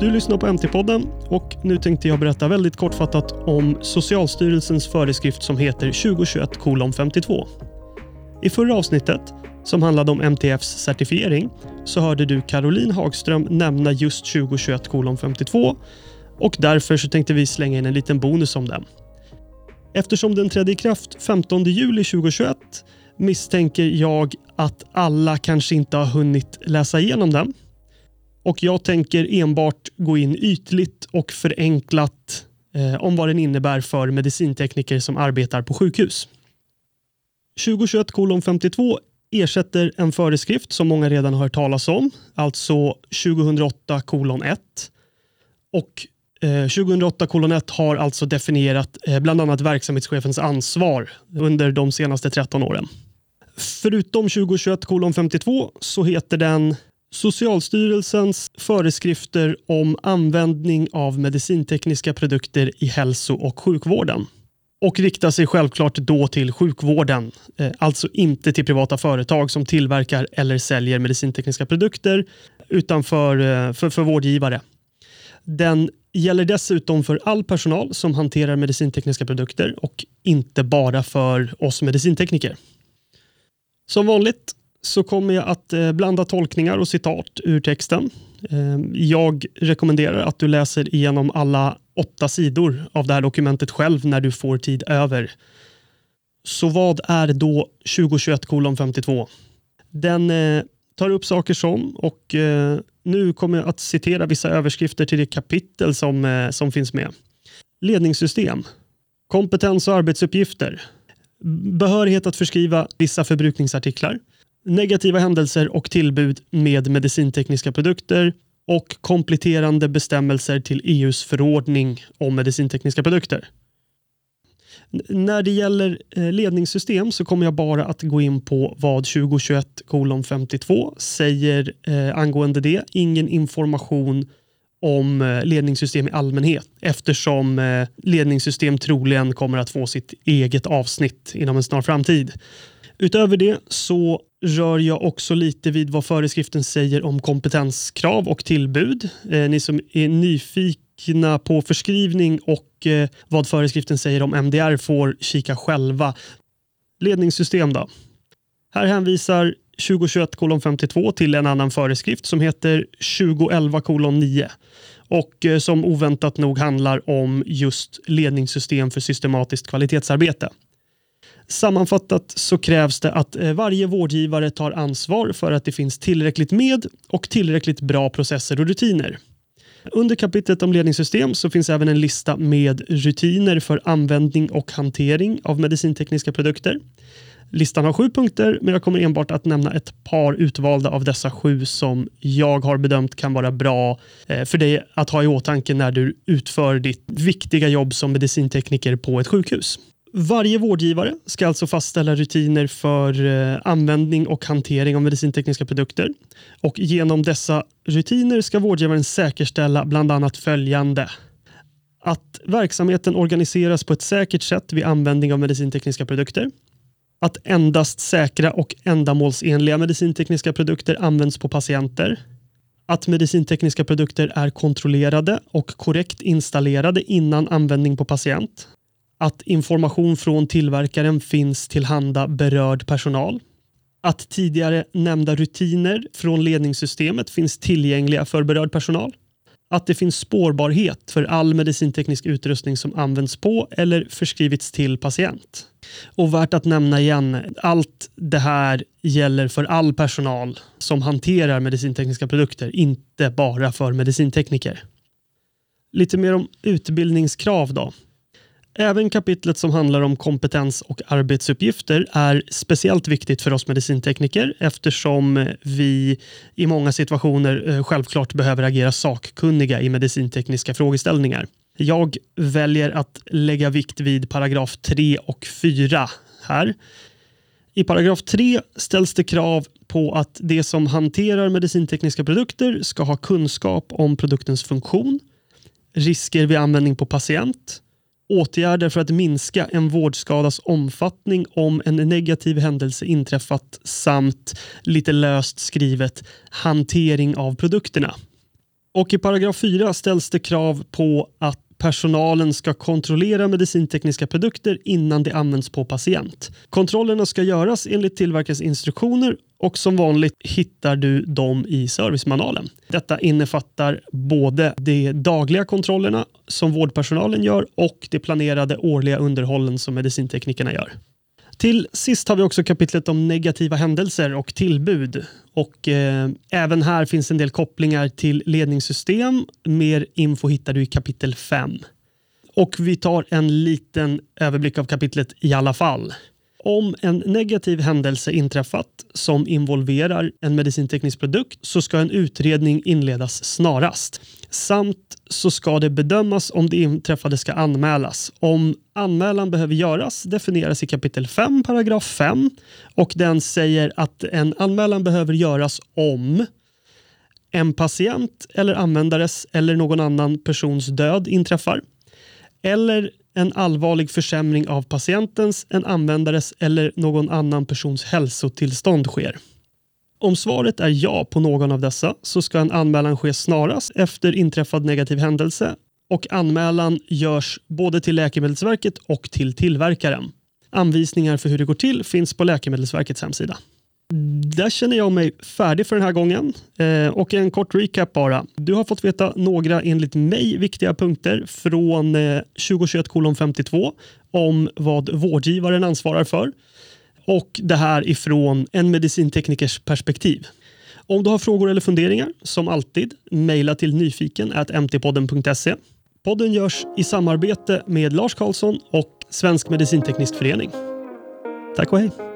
Du lyssnar på MT-podden och nu tänkte jag berätta väldigt kortfattat om Socialstyrelsens föreskrift som heter 2021 52. I förra avsnittet, som handlade om MTFs certifiering, så hörde du Caroline Hagström nämna just 2021 52 och därför så tänkte vi slänga in en liten bonus om den. Eftersom den trädde i kraft 15 juli 2021 misstänker jag att alla kanske inte har hunnit läsa igenom den och jag tänker enbart gå in ytligt och förenklat eh, om vad den innebär för medicintekniker som arbetar på sjukhus. 2021 52 ersätter en föreskrift som många redan har hört talas om, alltså 2008 1. Och eh, 2008 1 har alltså definierat eh, bland annat verksamhetschefens ansvar under de senaste 13 åren. Förutom 2021 52 så heter den Socialstyrelsens föreskrifter om användning av medicintekniska produkter i hälso och sjukvården och riktar sig självklart då till sjukvården, eh, alltså inte till privata företag som tillverkar eller säljer medicintekniska produkter utan för, eh, för, för vårdgivare. Den gäller dessutom för all personal som hanterar medicintekniska produkter och inte bara för oss medicintekniker. Som vanligt så kommer jag att eh, blanda tolkningar och citat ur texten. Eh, jag rekommenderar att du läser igenom alla åtta sidor av det här dokumentet själv när du får tid över. Så vad är då 2021 52? Den eh, tar upp saker som och nu kommer jag att citera vissa överskrifter till det kapitel som, som finns med. Ledningssystem, kompetens och arbetsuppgifter, behörighet att förskriva vissa förbrukningsartiklar, negativa händelser och tillbud med medicintekniska produkter och kompletterande bestämmelser till EUs förordning om medicintekniska produkter. När det gäller eh, ledningssystem så kommer jag bara att gå in på vad 2021 52 säger eh, angående det. Ingen information om eh, ledningssystem i allmänhet eftersom eh, ledningssystem troligen kommer att få sitt eget avsnitt inom en snar framtid. Utöver det så rör jag också lite vid vad föreskriften säger om kompetenskrav och tillbud. Eh, ni som är nyfikna på förskrivning och eh, vad föreskriften säger om MDR får kika själva. Ledningssystem då? Här hänvisar 2021 52 till en annan föreskrift som heter 2011 9 och eh, som oväntat nog handlar om just ledningssystem för systematiskt kvalitetsarbete. Sammanfattat så krävs det att eh, varje vårdgivare tar ansvar för att det finns tillräckligt med och tillräckligt bra processer och rutiner. Under kapitlet om ledningssystem så finns även en lista med rutiner för användning och hantering av medicintekniska produkter. Listan har sju punkter, men jag kommer enbart att nämna ett par utvalda av dessa sju som jag har bedömt kan vara bra eh, för dig att ha i åtanke när du utför ditt viktiga jobb som medicintekniker på ett sjukhus. Varje vårdgivare ska alltså fastställa rutiner för eh, användning och hantering av medicintekniska produkter. Och genom dessa rutiner ska vårdgivaren säkerställa bland annat följande. Att verksamheten organiseras på ett säkert sätt vid användning av medicintekniska produkter. Att endast säkra och ändamålsenliga medicintekniska produkter används på patienter. Att medicintekniska produkter är kontrollerade och korrekt installerade innan användning på patient att information från tillverkaren finns tillhanda berörd personal, att tidigare nämnda rutiner från ledningssystemet finns tillgängliga för berörd personal, att det finns spårbarhet för all medicinteknisk utrustning som används på eller förskrivits till patient. Och värt att nämna igen, allt det här gäller för all personal som hanterar medicintekniska produkter, inte bara för medicintekniker. Lite mer om utbildningskrav då. Även kapitlet som handlar om kompetens och arbetsuppgifter är speciellt viktigt för oss medicintekniker eftersom vi i många situationer eh, självklart behöver agera sakkunniga i medicintekniska frågeställningar. Jag väljer att lägga vikt vid paragraf 3 och 4 här. I paragraf 3 ställs det krav på att det som hanterar medicintekniska produkter ska ha kunskap om produktens funktion, risker vid användning på patient, åtgärder för att minska en vårdskadas omfattning om en negativ händelse inträffat samt lite löst skrivet hantering av produkterna. Och i paragraf 4 ställs det krav på att personalen ska kontrollera medicintekniska produkter innan de används på patient. Kontrollerna ska göras enligt tillverkarens instruktioner och som vanligt hittar du dem i servicemanualen. Detta innefattar både de dagliga kontrollerna som vårdpersonalen gör och de planerade årliga underhållen som medicinteknikerna gör. Till sist har vi också kapitlet om negativa händelser och tillbud. Och eh, även här finns en del kopplingar till ledningssystem. Mer info hittar du i kapitel 5. Och vi tar en liten överblick av kapitlet i alla fall. Om en negativ händelse inträffat som involverar en medicinteknisk produkt så ska en utredning inledas snarast. Samt så ska det bedömas om det inträffade ska anmälas. Om anmälan behöver göras definieras i kapitel 5, paragraf 5 och den säger att en anmälan behöver göras om en patient eller användares eller någon annan persons död inträffar eller en allvarlig försämring av patientens, en användares eller någon annan persons hälsotillstånd sker. Om svaret är ja på någon av dessa så ska en anmälan ske snarast efter inträffad negativ händelse och anmälan görs både till Läkemedelsverket och till tillverkaren. Anvisningar för hur det går till finns på Läkemedelsverkets hemsida. Där känner jag mig färdig för den här gången. Eh, och en kort recap bara. Du har fått veta några enligt mig viktiga punkter från eh, 2021 52 om vad vårdgivaren ansvarar för och det här ifrån en medicinteknikers perspektiv. Om du har frågor eller funderingar, som alltid, mejla till nyfiken mtpodden.se. Podden görs i samarbete med Lars Karlsson och Svensk Medicinteknisk Förening. Tack och hej!